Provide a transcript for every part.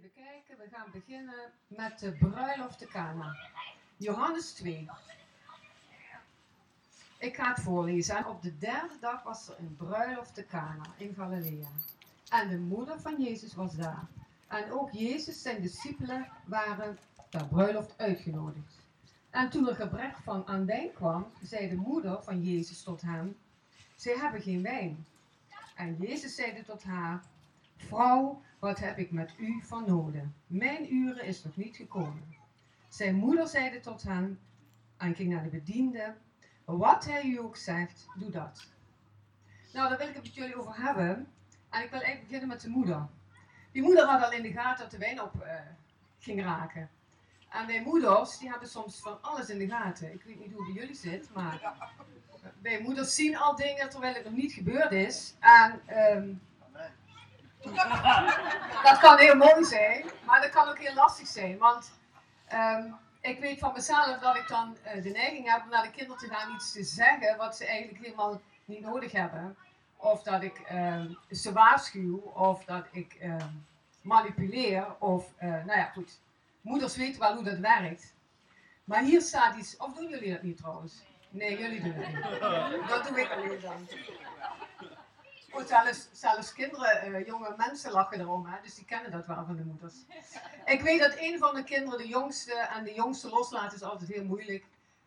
even kijken. We gaan beginnen met de bruiloft te Cana. Johannes 2. Ik ga het voorlezen. En op de derde dag was er een bruiloft te Cana in Galilea. En de moeder van Jezus was daar. En ook Jezus, zijn discipelen, waren ter bruiloft uitgenodigd. En toen er gebrek van aan wijn kwam, zei de moeder van Jezus tot hem: Zij hebben geen wijn. En Jezus zeide tot haar: Vrouw, wat heb ik met u van nodig? Mijn uren is nog niet gekomen. Zijn moeder zeide tot hem en ging naar de bediende: Wat hij u ook zegt, doe dat. Nou, daar wil ik het met jullie over hebben. En ik wil eigenlijk beginnen met de moeder. Die moeder had al in de gaten dat de wijn op uh, ging raken. En wij moeders, die hebben soms van alles in de gaten. Ik weet niet hoe het bij jullie zit, maar wij moeders zien al dingen terwijl het nog niet gebeurd is. En um, dat kan heel mooi zijn, maar dat kan ook heel lastig zijn. Want um, ik weet van mezelf dat ik dan uh, de neiging heb om naar de kinderen te gaan iets te zeggen wat ze eigenlijk helemaal niet nodig hebben. Of dat ik um, ze waarschuw, of dat ik manipuleer, of uh, nou ja, goed. Moeders weten wel hoe dat werkt. Maar hier staat iets, of doen jullie dat niet trouwens? Nee, jullie doen het niet. Dat doe ik alleen dan. Goed, zelfs, zelfs kinderen, uh, jonge mensen lachen erom, hè, dus die kennen dat wel van de moeders. Ik weet dat een van de kinderen, de jongste, en de jongste loslaten is altijd heel moeilijk.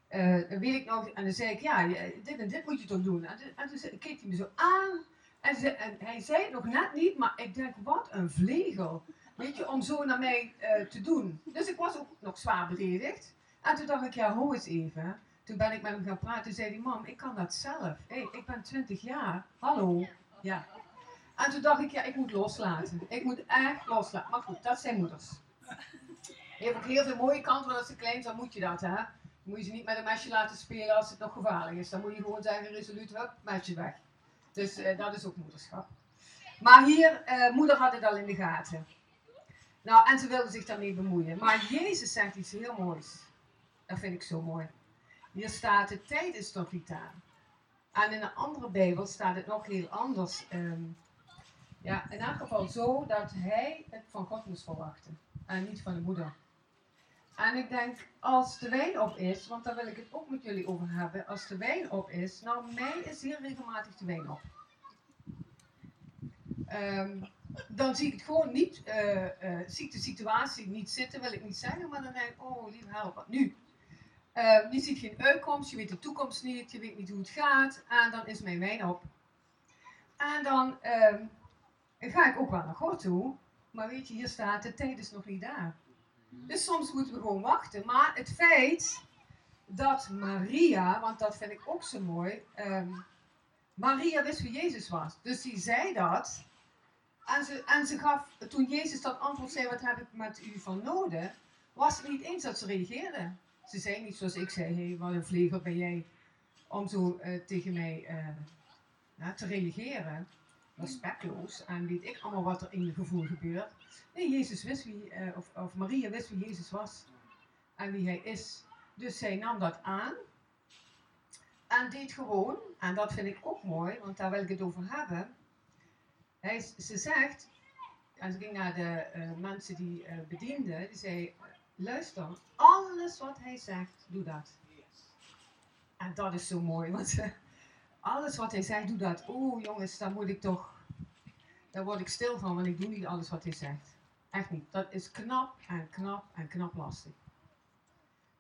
Uh, weet ik nog, en dan zei ik, ja, dit en dit moet je toch doen. En, en toen keek hij me zo aan, en, ze, en, hij zei het nog net niet, maar ik denk, wat een vlegel. Weet je, om zo naar mij uh, te doen. Dus ik was ook nog zwaar beledigd. En toen dacht ik, ja, hou eens even. Toen ben ik met hem gaan praten. Toen zei hij, mam, ik kan dat zelf. hey, ik ben 20 jaar. Hallo. Ja. En toen dacht ik, ja, ik moet loslaten. Ik moet echt loslaten. Maar goed, dat zijn moeders. Je hebt ook heel veel mooie kanten, want als ze klein zijn, moet je dat, hè. Dan moet je ze niet met een mesje laten spelen als het nog gevaarlijk is. Dan moet je gewoon zeggen, resoluut, hup, mesje weg. Dus uh, dat is ook moederschap. Maar hier, uh, moeder had het al in de gaten. Nou, en ze wilde zich daarmee bemoeien. Maar Jezus zegt iets heel moois. Dat vind ik zo mooi. Hier staat, de tijd is nog niet aan. En in een andere Bijbel staat het nog heel anders. Um, ja, in elk geval zo dat hij het van God moest verwachten. En niet van de moeder. En ik denk, als de wijn op is, want daar wil ik het ook met jullie over hebben. Als de wijn op is, nou mij is heel regelmatig de wijn op. Um, dan zie ik het gewoon niet, uh, uh, zie ik de situatie niet zitten, wil ik niet zeggen, maar dan denk ik, oh lieve help, wat nu? Je ziet geen uitkomst, je weet de toekomst niet, je weet niet hoe het gaat, en dan is mijn wijn op. En dan ga ik ook wel naar God toe, maar weet je, hier staat, de tijd is nog niet daar. Dus soms moeten we gewoon wachten, maar het feit dat Maria, want dat vind ik ook zo mooi, um, Maria wist wie Jezus was. Dus die zei dat, en ze, en ze gaf, toen Jezus dat antwoord zei, wat heb ik met u van nodig, was het niet eens dat ze reageerde. Ze zei niet zoals ik zei, hey, wat een vleger ben jij, om zo uh, tegen mij ja, te reageren. Respectloos en weet ik allemaal wat er in je gevoel gebeurt. Nee, Jezus wist wie, uh, of, of Maria wist wie Jezus was en wie hij is. Dus zij nam dat aan en deed gewoon, en dat vind ik ook mooi, want daar wil ik het over hebben hij, ze zegt, en ze ging naar de mensen die uh, bedienden, die zei, luister, alles wat hij zegt, doe dat. En dat is zo mooi, want uh, alles wat hij zegt, doe dat. Oeh jongens, daar moet ik toch, daar word ik stil van, want ik doe niet alles wat hij zegt. Echt niet. Dat is knap en knap en knap lastig.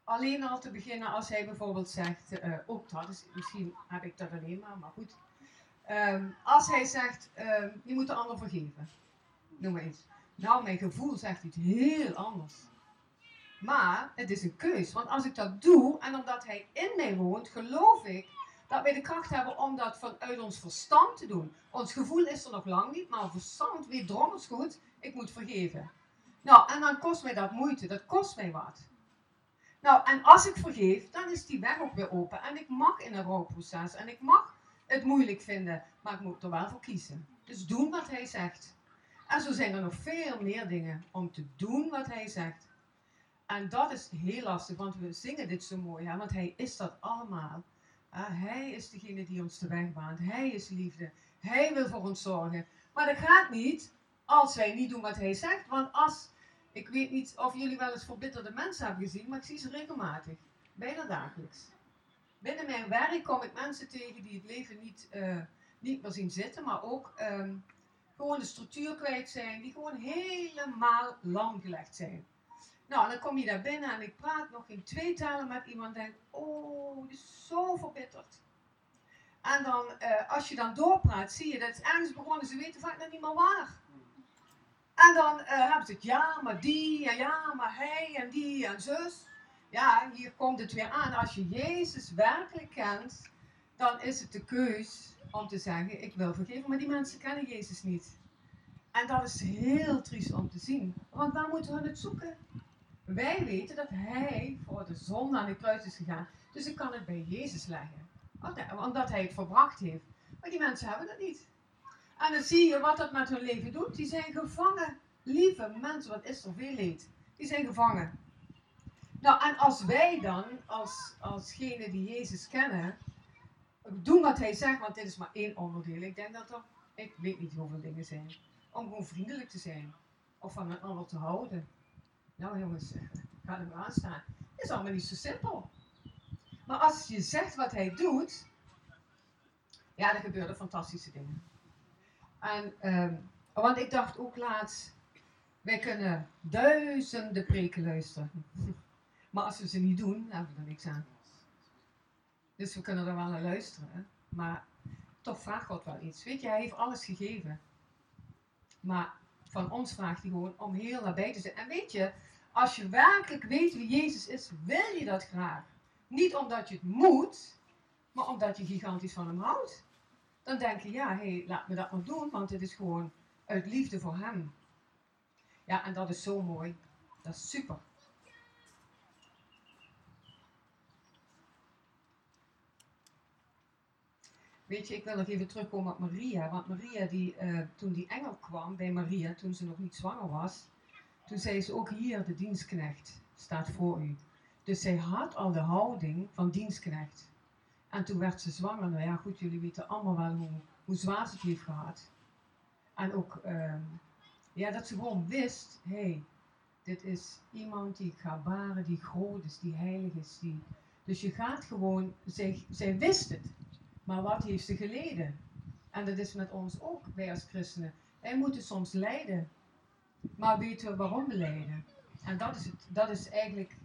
Alleen al te beginnen als hij bijvoorbeeld zegt, ook dat is, misschien heb ik dat alleen maar, maar goed. Um, als hij zegt, um, je moet de ander vergeven. Noem maar eens. Nou, mijn gevoel zegt iets heel anders. Maar het is een keus. Want als ik dat doe en omdat hij in mij woont, geloof ik dat wij de kracht hebben om dat vanuit ons verstand te doen. Ons gevoel is er nog lang niet, maar verstand weet drongers goed, ik moet vergeven. Nou, en dan kost mij dat moeite, dat kost mij wat. Nou, en als ik vergeef, dan is die weg ook weer open. En ik mag in een rouwproces. En ik mag het moeilijk vinden, maar ik moet er wel voor kiezen. Dus doen wat hij zegt. En zo zijn er nog veel meer dingen om te doen wat hij zegt. En dat is heel lastig, want we zingen dit zo mooi, hè? want hij is dat allemaal. hij is degene die ons de weg baant. Hij is liefde. Hij wil voor ons zorgen. Maar dat gaat niet als wij niet doen wat hij zegt. Want als Ik weet niet of jullie wel eens verbitterde mensen hebben gezien, maar ik zie ze regelmatig. Bijna dagelijks. Binnen mijn werk kom ik mensen tegen die het leven niet, uh, niet meer zien zitten, maar ook um, gewoon de structuur kwijt zijn, die gewoon helemaal lam gelegd zijn. Nou, dan kom je daar binnen en ik praat nog in twee talen met iemand en denk, oh, die is zo verbitterd. En dan, uh, als je dan doorpraat, zie je dat het ergens begonnen, ze weten vaak nog niet meer waar. En dan uh, hebben ze het, ja, maar die, en ja, maar hij, en die, en zus. Ja, hier komt het weer aan. Als je Jezus werkelijk kent, dan is het de keus om te zeggen, ik wil vergeven, maar die mensen kennen Jezus niet. En dat is heel triest om te zien. Want waar moeten we het zoeken? Wij weten dat Hij voor de zonde aan de kruis is gegaan. Dus ik kan het bij Jezus leggen. Omdat Hij het verbracht heeft. Maar die mensen hebben dat niet. En dan zie je wat dat met hun leven doet. Die zijn gevangen. Lieve mensen, wat is er veel leed. Die zijn gevangen. Nou, en als wij dan, als, alsgene die Jezus kennen, doen wat hij zegt, want dit is maar één onderdeel. Ik denk dat er, ik weet niet hoeveel dingen zijn. Om gewoon vriendelijk te zijn. Of van een ander te houden. Nou jongens, ga er maar aan staan. Dat is allemaal niet zo simpel. Maar als je zegt wat hij doet, ja, dan gebeuren fantastische dingen. En, um, want ik dacht ook laatst, wij kunnen duizenden preken luisteren. Maar als we ze niet doen, hebben we er niks aan. Dus we kunnen er wel naar luisteren. Maar toch vraagt God wel iets. Weet je, hij heeft alles gegeven. Maar van ons vraagt hij gewoon om heel nabij te zijn. En weet je, als je werkelijk weet wie Jezus is, wil je dat graag. Niet omdat je het moet, maar omdat je gigantisch van hem houdt. Dan denk je, ja, hé, hey, laat me dat maar doen, want het is gewoon uit liefde voor hem. Ja, en dat is zo mooi. Dat is super. Weet je, ik wil nog even terugkomen op Maria. Want Maria, die, uh, toen die engel kwam bij Maria, toen ze nog niet zwanger was, toen zei ze ook hier, de dienstknecht staat voor u. Dus zij had al de houding van dienstknecht. En toen werd ze zwanger. Nou ja, goed, jullie weten allemaal wel hoe, hoe zwaar ze het heeft gehad. En ook, uh, ja, dat ze gewoon wist, hé, hey, dit is iemand die ik ga baren, die groot is, die heilig is. Die... Dus je gaat gewoon, zij, zij wist het. Maar wat heeft ze geleden? En dat is met ons ook, wij als christenen. Wij moeten soms lijden. Maar weten we waarom we lijden? En dat is, het, dat is eigenlijk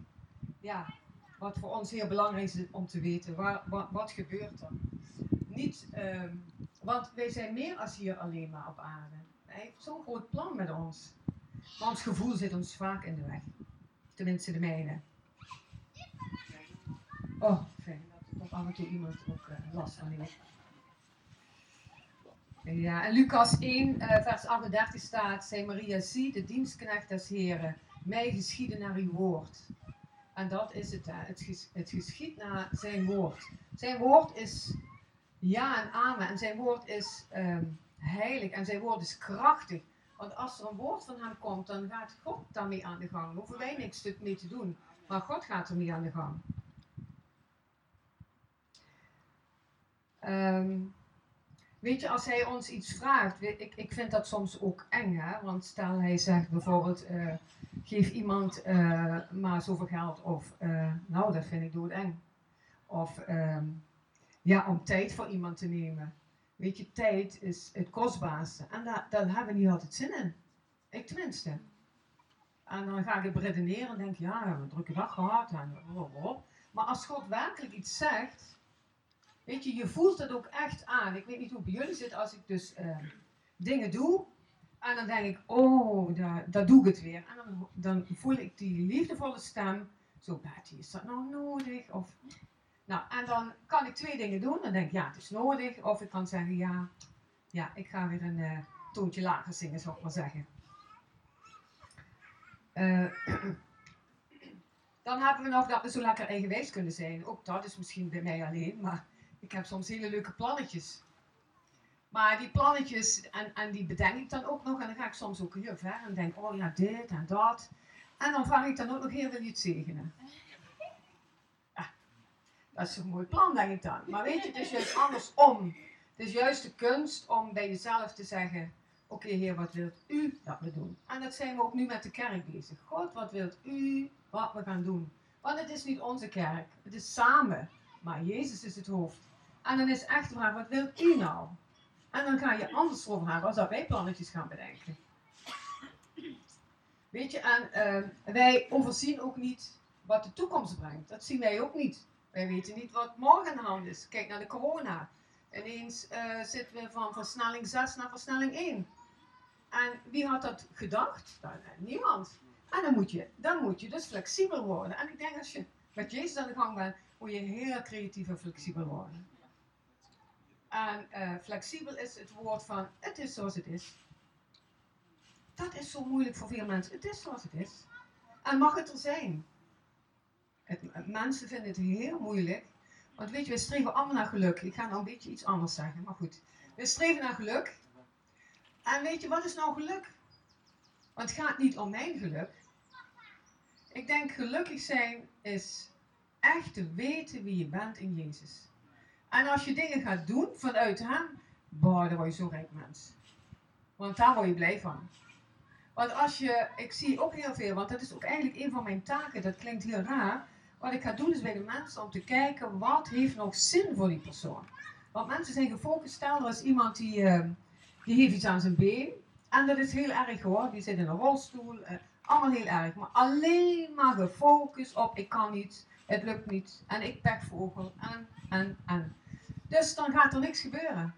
ja, wat voor ons heel belangrijk is om te weten. Waar, wat, gebeurt er? Niet, uh, want wij zijn meer als hier alleen maar op aarde. Hij heeft zo'n groot plan met ons. Maar ons gevoel zit ons vaak in de weg. Tenminste de mijne. Oh, fijn of af en toe iemand ook uh, last van. Ja, en Lucas 1, uh, eh, vers 38 staat: Zij Maria, zie de dienstknecht des Heren, mij geschieden naar uw woord. En dat is het, het, ges geschiet naar zijn woord. Zijn woord is ja en amen. En zijn woord is um, heilig en zijn woord is krachtig. Want als er een woord van hem komt, dan gaat God daarmee aan de gang. Daar hoeven wij niks mee te doen. Maar God gaat ermee aan de gang. Um, weet je, als hij ons iets vraagt, ik, ik vind dat soms ook eng, hè? want stel hij zegt bijvoorbeeld, uh, geef iemand uh, maar zoveel geld, of uh, nou, dat vind ik doodeng. Of um, ja, om tijd voor iemand te nemen. Weet je, tijd is het kostbaarste. En daar, hebben we niet altijd zin in. Ik tenminste. En dan ga ik beredeneren en denk, ja, we hebben een drukke dag gehad. En, maar als God werkelijk iets zegt, Weet je, je voelt het ook echt aan. Ik weet niet hoe bij jullie zit als ik dus uh, dingen doe. En dan denk ik, oh, daar, doe ik het weer. En dan, dan voel ik die liefdevolle stem. Zo, Betty, is dat nou nodig? Of, nou, en dan kan ik twee dingen doen. Dan denk ik, ja, het is nodig. Of ik kan zeggen, ja, ja ik ga weer een uh, toontje lager zingen, zou ik maar zeggen. Uh, dan hebben we nog dat we zo lekker eigenwijs kunnen zijn. Ook dat is misschien bij mij alleen, maar ik heb soms hele leuke plannetjes. Maar die plannetjes, en, die bedenk ik dan ook nog. En dan ga ik soms ook heel ver en denk, oh ja, dit en dat. En dan vraag ik dan ook nog heel veel iets zegenen. Dat is een mooi plan, denk ik dan. Maar weet je, het is juist andersom. Het is juist de kunst om bij jezelf te zeggen, oké Heer, wat wilt u dat we doen? En dat zijn we ook nu met de kerk bezig. God, wat wilt u wat we gaan doen? Want het is niet onze kerk, het is samen. Maar Jezus is het hoofd. En dan is echt vraag, wat wilt u nou? En dan ga je anders over hebben als dat wij plannetjes gaan bedenken. Weet je, en uh, wij overzien ook niet wat de toekomst brengt. Dat zien wij ook niet. Wij weten niet wat morgen aan de hand is. Kijk naar de corona. Ineens uh, zitten we van versnelling 6 naar versnelling 1. En wie had dat gedacht? Dan, uh, niemand. En dan moet, je, dan moet je dus flexibel worden. En ik denk als je met Jezus aan de gang bent, moet je heel creatief en flexibel worden. En uh, flexibel is het woord van het is zoals het is. Dat is zo moeilijk voor veel mensen. Het is zoals het is. En mag het er zijn? Het, mensen vinden het heel moeilijk. Want weet je, we streven allemaal naar geluk. Ik ga nou een beetje iets anders zeggen, maar goed. We streven naar geluk. En weet je, wat is nou geluk? Want het gaat niet om mijn geluk. Ik denk gelukkig zijn is echt te weten wie je bent in Jezus. En als je dingen gaat doen vanuit hem, boah, dan word je zo rijk mens. Want daar word je blij van. Want als je, ik zie ook heel veel, want dat is ook eigenlijk een van mijn taken, dat klinkt heel raar. Wat ik ga doen is bij de mensen om te kijken wat heeft nog zin voor die persoon. Want mensen zijn gefocust, stel er is iemand die, uh, die heeft iets aan zijn been. En dat is heel erg hoor, die zit in een rolstoel, uh, allemaal heel erg. Maar alleen maar gefocust op ik kan niet, het lukt niet en ik pechvogel en, en, en. Dus dan gaat er niks gebeuren.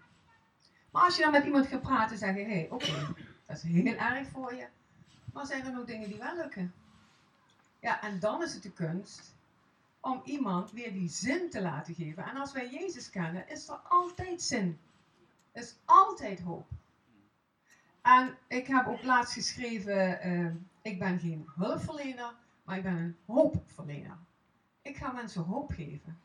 Maar als je dan met iemand gaat praten, zeg je, hé, hey, oké, dat is heel erg voor je. Maar zijn er nog dingen die wel lukken? Ja, en dan is het de kunst om iemand weer die zin te laten geven. En als wij Jezus kennen, is er altijd zin. Is altijd hoop. En ik heb ook laatst geschreven, uh, ik ben geen hulpverlener, maar ik ben een hoopverlener. Ik ga mensen hoop geven.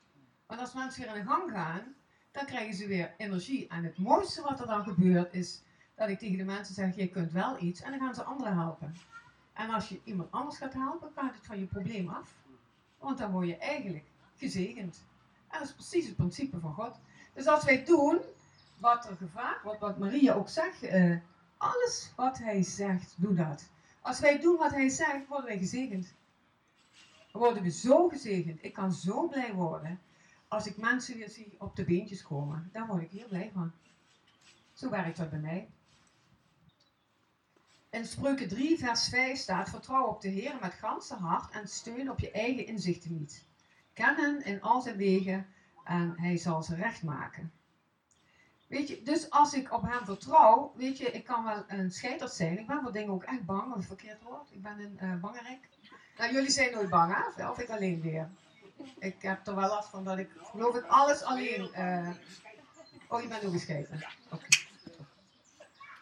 Want als mensen weer aan de gang gaan, dan krijgen ze weer energie. En het mooiste wat er dan gebeurt is dat ik tegen de mensen zeg, je kunt wel iets en dan gaan ze anderen helpen. En als je iemand anders gaat helpen, gaat het van je probleem af. Want dan word je eigenlijk gezegend. En dat is precies het principe van God. Dus als wij doen wat er gevraagd wordt, wat Maria ook zegt, uh, alles wat hij zegt, doe dat. Als wij doen wat hij zegt, worden wij gezegend. Worden we zo gezegend. Ik kan zo blij worden als ik mensen weer zie op de beentjes komen. Daar word ik heel blij van. Zo werkt dat bij mij. In Spreuken 3, vers 5 staat: Vertrouw op de Heer met ganse hart en steun op je eigen inzichten niet. Ken hem in al zijn wegen en hij zal ze recht maken. Weet je, dus als ik op hem vertrouw, weet je, ik kan wel een scheiter zijn. Ik ben voor dingen ook echt bang, wat verkeerd woord. Ik ben een uh. Nou, jullie zijn nooit bang, hè? Of ik alleen weer. Ik heb er wel last van dat ik, geloof ik, alles alleen. Uh... Oh, je bent ook gescheiden. Oké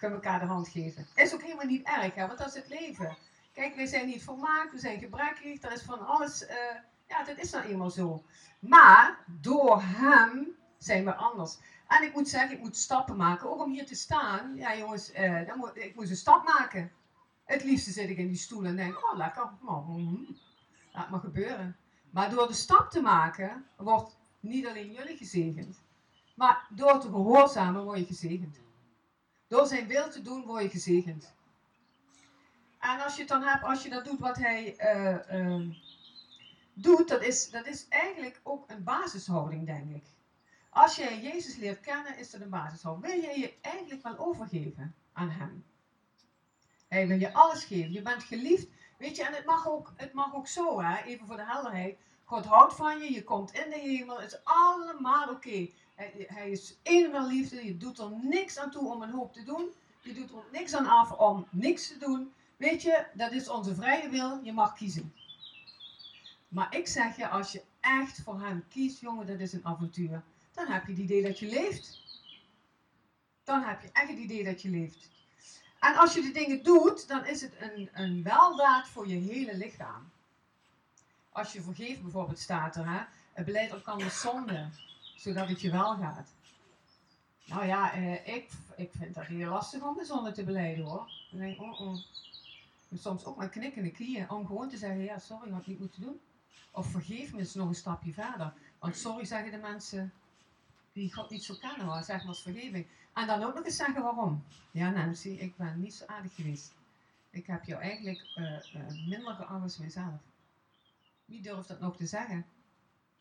kunnen elkaar de hand geven. Is ook helemaal niet erg, hè, want dat is het leven. Kijk, wij zijn niet volmaakt, we zijn gebrekkig, er is van alles. Uh, ja, dat is nou eenmaal zo. Maar door hem zijn we anders. En ik moet zeggen, ik moet stappen maken. Ook om hier te staan. Ja, jongens, uh, dan moet, ik moet een stap maken. Het liefste zit ik in die stoel en denk, oh lekker, laat maar gebeuren. Maar door de stap te maken, wordt niet alleen jullie gezegend. Maar door te gehoorzamen word je gezegend. Door zijn wil te doen word je gezegend. En als je het dan hebt, als je dat doet wat hij uh, uh, doet, dat is, dat is eigenlijk ook een basishouding, denk ik. Als jij Jezus leert kennen, is dat een basishouding. Wil je je eigenlijk wel overgeven aan hem? Hij wil je alles geven. Je bent geliefd. Weet je, en het mag ook, het mag ook zo, hè, even voor de helderheid. God houdt van je, je komt in de hemel, het is allemaal oké. Hij, hij is en liefde. Je doet er niks aan toe om een hoop te doen. Je doet er niks aan af om niks te doen. Weet je, dat is onze vrije wil. Je mag kiezen. Maar ik zeg je, als je echt voor hem kiest, jongen, dat is een avontuur. Dan heb je het idee dat je leeft. Dan heb je echt het idee dat je leeft. En als je de dingen doet, dan is het een, een weldaad voor je hele lichaam. Als je vergeeft, bijvoorbeeld, staat er, hè, het beleid elkaar zonde zodat het je wel gaat. Nou ja, eh, ik, ik vind dat heel lastig om de zonde te beleiden hoor. Dan denk oh, oh. Soms ook maar knikkende knieën om gewoon te zeggen, ja sorry, had ik niet moeten doen. Of vergeef me nog een stapje verder. Want sorry zeggen de mensen die God niet zo kennen, maar zeg maar als vergeving. En dan ook nog eens zeggen waarom. Ja, Nancy, ik ben niet zo aardig geweest. Ik heb jou eigenlijk uh, uh, minder geacht mijzelf. Wie durft dat nog te zeggen?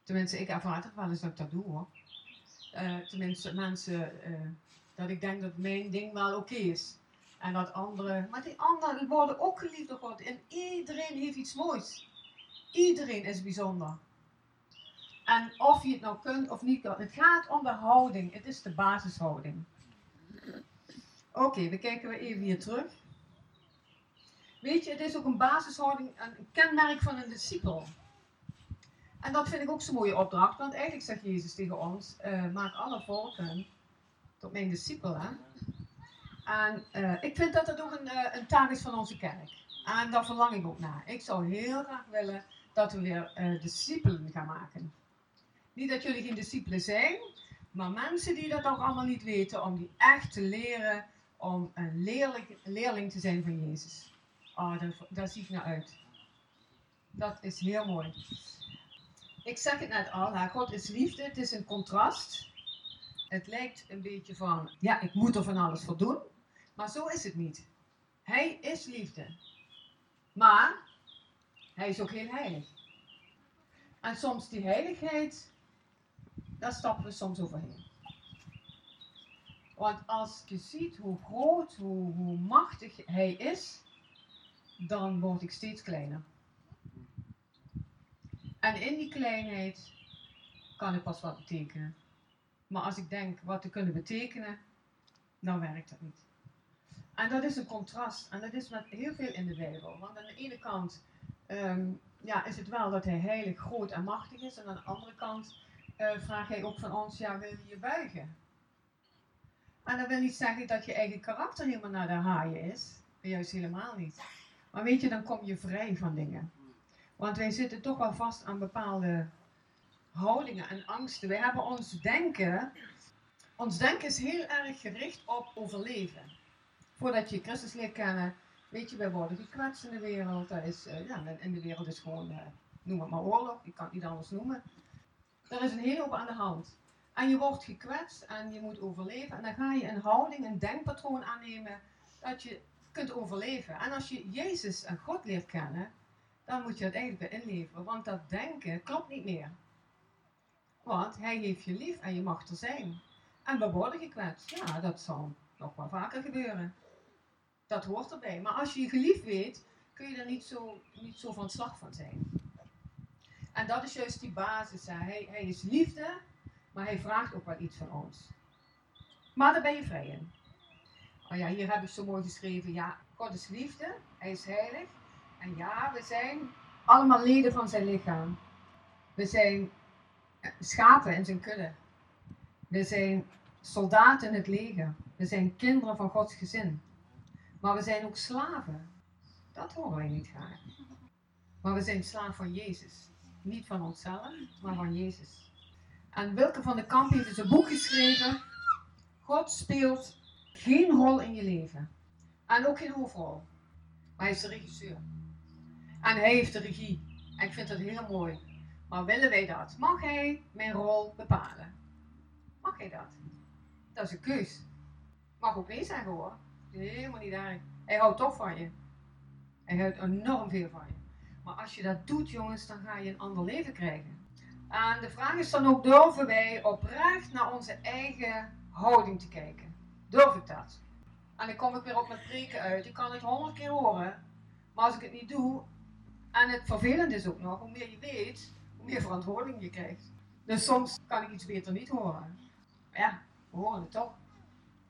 Tenminste, ik ervaar het wel eens dat ik dat doe hoor. Uh, tenminste, mensen, dat ik denk dat mijn ding wel oké is. En dat anderen, maar die anderen worden ook geliefd door God. En iedereen heeft iets moois. Iedereen is bijzonder. En of je het nou kunt of niet kunt. Het gaat om de houding. Het is de basishouding. Oké, we kijken weer even hier terug. Weet je, het is ook een basishouding, een kenmerk van een discipel. En dat vind ik ook zo'n mooie opdracht, want eigenlijk zegt Jezus tegen ons: uh, maak alle volken tot mijn discipel. En uh, ik vind dat het ook een, uh, een taak is van onze kerk. En daar verlang ik ook naar. Ik zou heel graag willen dat we weer discipelen gaan maken. Niet dat jullie geen discipelen zijn, maar mensen die dat ook allemaal niet weten, om die echt te leren om een leerling, leerling te zijn van Jezus. Oh, daar, daar zie ik naar uit. Dat is heel mooi. Ik zeg het net al, God is liefde, het is een contrast. Het lijkt een beetje van, ja, ik moet er van alles voor doen. Maar zo is het niet. Hij is liefde. Maar hij is ook heel heilig. En soms die heiligheid, daar stappen we soms overheen. Want als je ziet hoe groot, hoe, hoe machtig hij is, dan word ik steeds kleiner. En in die kleinheid kan ik pas wat betekenen. Maar als ik denk wat te kunnen betekenen, dan werkt dat niet. En dat is een contrast. En dat is met heel veel in de Bijbel. Want aan de ene kant ehm, ja, is het wel dat hij heilig, groot en machtig is. En aan de andere kant uh, vraagt hij ook van ons, ja, wil je je buigen? En dat wil niet zeggen dat je eigen karakter helemaal naar de haaien is. Juist helemaal niet. Maar weet je, dan kom je vrij van dingen. Want wij zitten toch wel vast aan bepaalde houdingen en angsten. Wij hebben ons denken. Ons denken is heel erg gericht op overleven. Voordat je Christus leert kennen, weet je, wij worden gekwetst in de wereld. Dat is, uh, ja, in de wereld is gewoon, uh, noem het maar oorlog, ik kan het niet anders noemen. Er is een hele hoop aan de hand. En je wordt gekwetst en je moet overleven. En dan ga je een houding, een denkpatroon aannemen dat je kunt overleven. En als je Jezus en God leert kennen, dan moet je het eigenlijk bij inleveren. Want dat denken klopt niet meer. Want hij heeft je lief en je mag er zijn. En we worden gekwetst. Ja, dat zal nog wel vaker gebeuren. Dat hoort erbij. Maar als je je geliefd weet, kun je er niet zo, niet zo van slag van zijn. En dat is juist die basis. Hij, hij is liefde maar hij vraagt ook wel iets van ons. Maar daar ben je vrij in. Oh ja, hier heb ik zo mooi geschreven. Ja, God is liefde. Hij is heilig. En ja, we zijn allemaal leden van zijn lichaam. We zijn eh, schapen in zijn kudde. We zijn soldaten in het leger. We zijn kinderen van Gods gezin. Maar we zijn ook slaven. Dat horen wij niet graag. Maar we zijn slaaf van Jezus. Niet van onszelf, maar van Jezus. En Wilke van de Kamp heeft dus een boek geschreven. God speelt geen rol in je leven. En ook geen hoofdrol. Maar hij is de regisseur. En hij heeft de regie. En ik vind dat heel mooi. Maar willen wij dat? Mag hij mijn rol bepalen? Mag hij dat? Dat is een keus. Mag ook nee zeggen hoor. Helemaal niet daar. Hij houdt toch van je. Hij houdt enorm veel van je. Maar als je dat doet, jongens, dan ga je een ander leven krijgen. En de vraag is dan ook, durven wij oprecht naar onze eigen houding te kijken? Durf ik dat? En dan kom ik weer op mijn preken uit. Ik kan het honderd keer horen. Maar als ik het niet doe, en het vervelend is ook nog, hoe meer je weet, hoe meer verantwoording je krijgt. Dus soms kan ik iets beter niet horen. Maar ja, we horen het toch.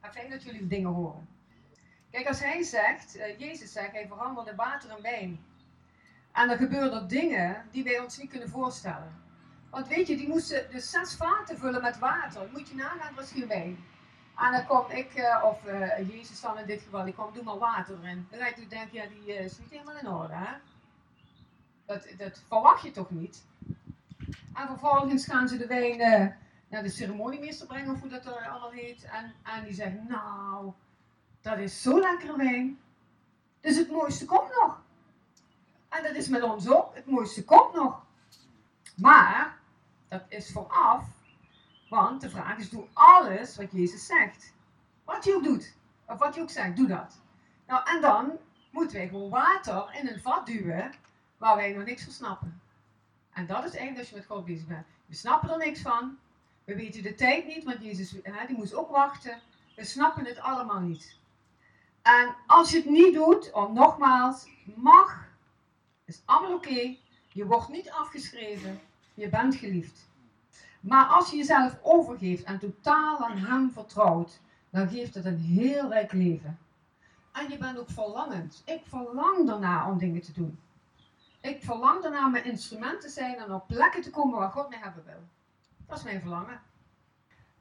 En fijn dat jullie dingen horen. Kijk, als hij zegt, uh, Jezus zegt, hij veranderde water in wijn. En er gebeuren dingen die wij ons niet kunnen voorstellen. Want weet je, die moesten dus zes vaten vullen met water. moet je nagaan, was geen wijn. En dan kom ik, uh, of uh, Jezus dan in dit geval, die kwam, doe maar water erin. Dan ga je ja, die uh, is niet helemaal in orde, hè? Dat, dat verwacht je toch niet? En vervolgens gaan ze de wijn naar de ceremoniemeester brengen, of hoe dat er allemaal heet. En, en die zegt, nou, dat is zo lekker wijn. Dus het mooiste komt nog. En dat is met ons ook, het mooiste komt nog. Maar dat is vooraf Want de vraag is, doe alles wat Jezus zegt. Wat hij ook doet. Of wat hij ook zegt, doe dat. Nou, en dan moeten wij gewoon water in een vat duwen waar wij nog niks van snappen. En dat is eigenlijk als je met God bezig bent. We snappen er niks van. We weten de tijd niet, want Jezus hè, die moest ook wachten. We snappen het allemaal niet. En als je het niet doet, om nogmaals, mag, is allemaal oké. Je wordt niet afgeschreven. Je bent geliefd. Maar als je jezelf overgeeft en totaal aan Hem vertrouwt, dan geeft het een heel rijk leven. En je bent ook verlangend. Ik verlang daarna om dingen te doen. Ik verlang daarna mijn instrument te zijn en op plekken te komen waar God mij hebben wil. Dat is mijn verlangen.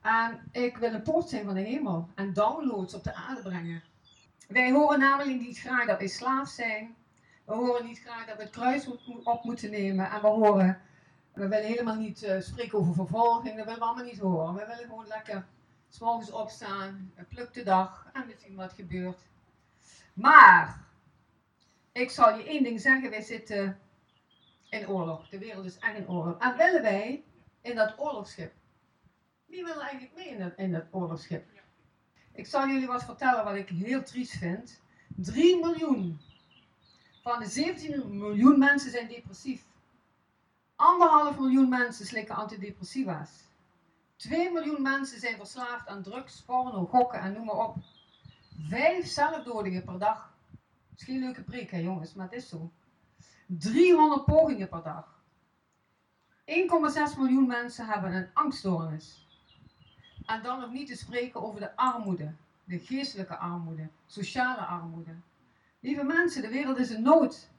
En ik wil een poort zijn van de hemel en downloads op de aarde brengen. Wij horen namelijk niet graag dat wij slaaf zijn. We horen niet graag dat we het kruis op moeten nemen. En we horen, we willen helemaal niet uh, spreken over vervolging. Dat willen we allemaal niet horen. We willen gewoon lekker s'morgens opstaan, pluk de dag en we zien wat gebeurt. Maar, ik zal je één ding zeggen. Wij zitten in oorlog. De wereld is echt in oorlog. En willen wij in dat oorlogsschip? Wie wil eigenlijk mee in dat, in dat oorlogsschip? Ik zal jullie wat vertellen wat ik heel triest vind. 3 miljoen van de 17 miljoen mensen zijn depressief. Anderhalf miljoen mensen slikken antidepressiva's. 2 miljoen mensen zijn verslaafd aan drugs, porno, gokken en noem maar op. Vijf zelfdodingen per dag. Dat is geen leuke preek, hè jongens, maar het is zo. 300 pogingen per dag. 1,6 miljoen mensen hebben een angststoornis. En dan nog niet te spreken over de armoede, de geestelijke armoede, sociale armoede. Lieve mensen, de wereld is in nood.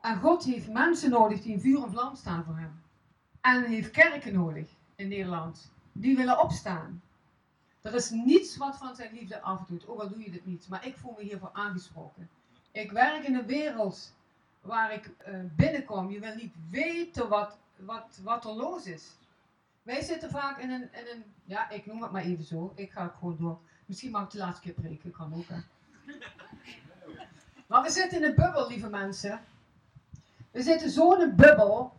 En God heeft mensen nodig die in vuur en vlam staan voor hem. En heeft kerken nodig in Nederland, die willen opstaan. Er is niets wat van zijn liefde afdoet, ook al doe je dit niet. Maar ik voel me hiervoor aangesproken. Ik werk in een wereld waar ik uh, binnenkom. Je wil niet weten wat, wat, wat er los is. Wij zitten vaak in een, in een, ja, ik noem het maar even zo. Ik ga gewoon door. Misschien mag ik de laatste keer preken, kan ook hè. Maar we zitten in een bubbel, lieve mensen. We zitten zo in een bubbel.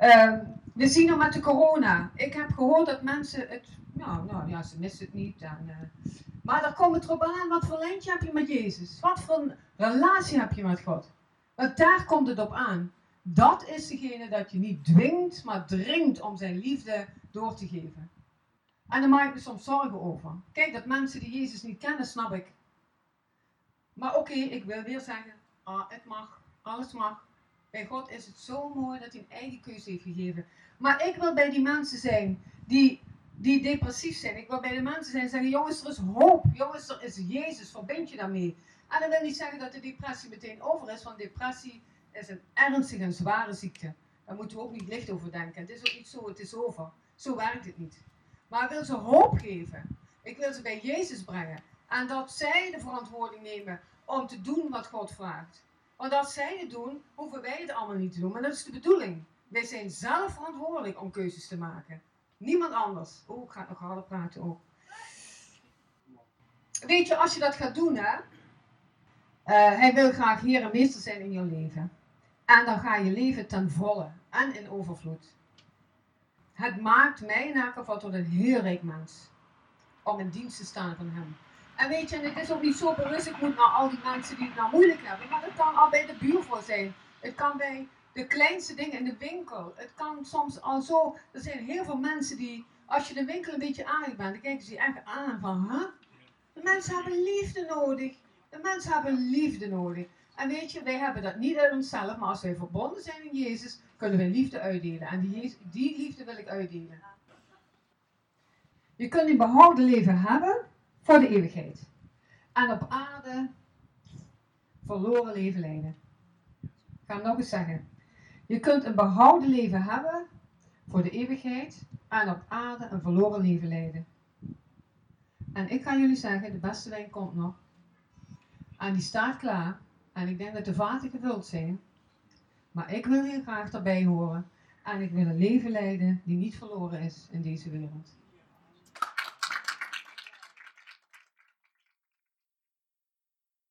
Uh, we zien het met de corona. Ik heb gehoord dat mensen het, nou, nou ja, ze missen het niet. En, uh, maar daar komt het erop aan, wat voor lijntje heb je met Jezus? Wat voor relatie heb je met God? Want daar komt het op aan. Dat is degene dat je niet dwingt, maar dringt om zijn liefde door te geven. En daar maak ik me soms zorgen over. Kijk, dat mensen die Jezus niet kennen, snap ik. Maar oké, ik wil weer zeggen, ah, het mag, alles mag. Bij God is het zo mooi dat hij een eigen keuze heeft gegeven. Maar ik wil bij die mensen zijn die, die depressief zijn. Ik wil bij de mensen zijn die zeggen, jongens, er is hoop. Jongens, er is Jezus, verbind je daarmee. En dat wil niet zeggen dat de depressie meteen over is, want depressie is een ernstige en zware ziekte. Daar moeten we ook niet licht over denken. Het is ook niet zo, het is over. Zo werkt het niet. Maar ik wil ze hoop geven. Ik wil ze bij Jezus brengen. En dat zij de verantwoording nemen om te doen wat God vraagt. Want als zij het doen, hoeven wij het allemaal niet te doen. Maar dat is de bedoeling. Wij zijn zelf verantwoordelijk om keuzes te maken. Niemand anders. Oh, ik ga nog harder praten ook. Weet je, als je dat gaat doen, hè. Uh, hij wil graag Heer en Meester zijn in je leven. En dan ga je leven ten volle en in overvloed. Het maakt mij in elk geval tot een heel rijk mens. Om in dienst te staan van hem. En weet je, en het is ook niet zo bewust, ik moet naar al die mensen die het nou moeilijk hebben. Maar het kan al bij de buurvrouw zijn. Het kan bij de kleinste dingen in de winkel. Het kan soms al zo. Er zijn heel veel mensen die, als je de winkel een beetje aardig bent, dan kijken ze je echt aan van, huh? De mensen hebben liefde nodig. De mensen hebben liefde nodig. En weet je, wij hebben dat niet uit onszelf, maar als wij verbonden zijn in Jezus, kunnen wij liefde uitdelen. En die, die liefde wil ik uitdelen. Je kunt een behouden leven hebben voor de eeuwigheid. En op aarde verloren leven leiden. Ik ga nog eens zeggen. Je kunt een behouden leven hebben voor de eeuwigheid en op aarde een verloren leven leiden. En ik ga jullie zeggen, de beste wijn komt nog. En die staat klaar. En ik denk dat de vaten gevuld zijn. Maar ik wil heel graag daarbij horen. En ik wil een leven leiden die niet verloren is in deze wereld.